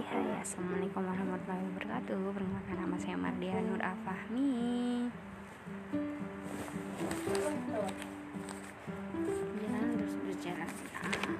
Hai hai Assalamualaikum warahmatullahi wabarakatuh. Perkenalkan nama saya Mardia Nur Afahmi Jalan terus berjalan. ah.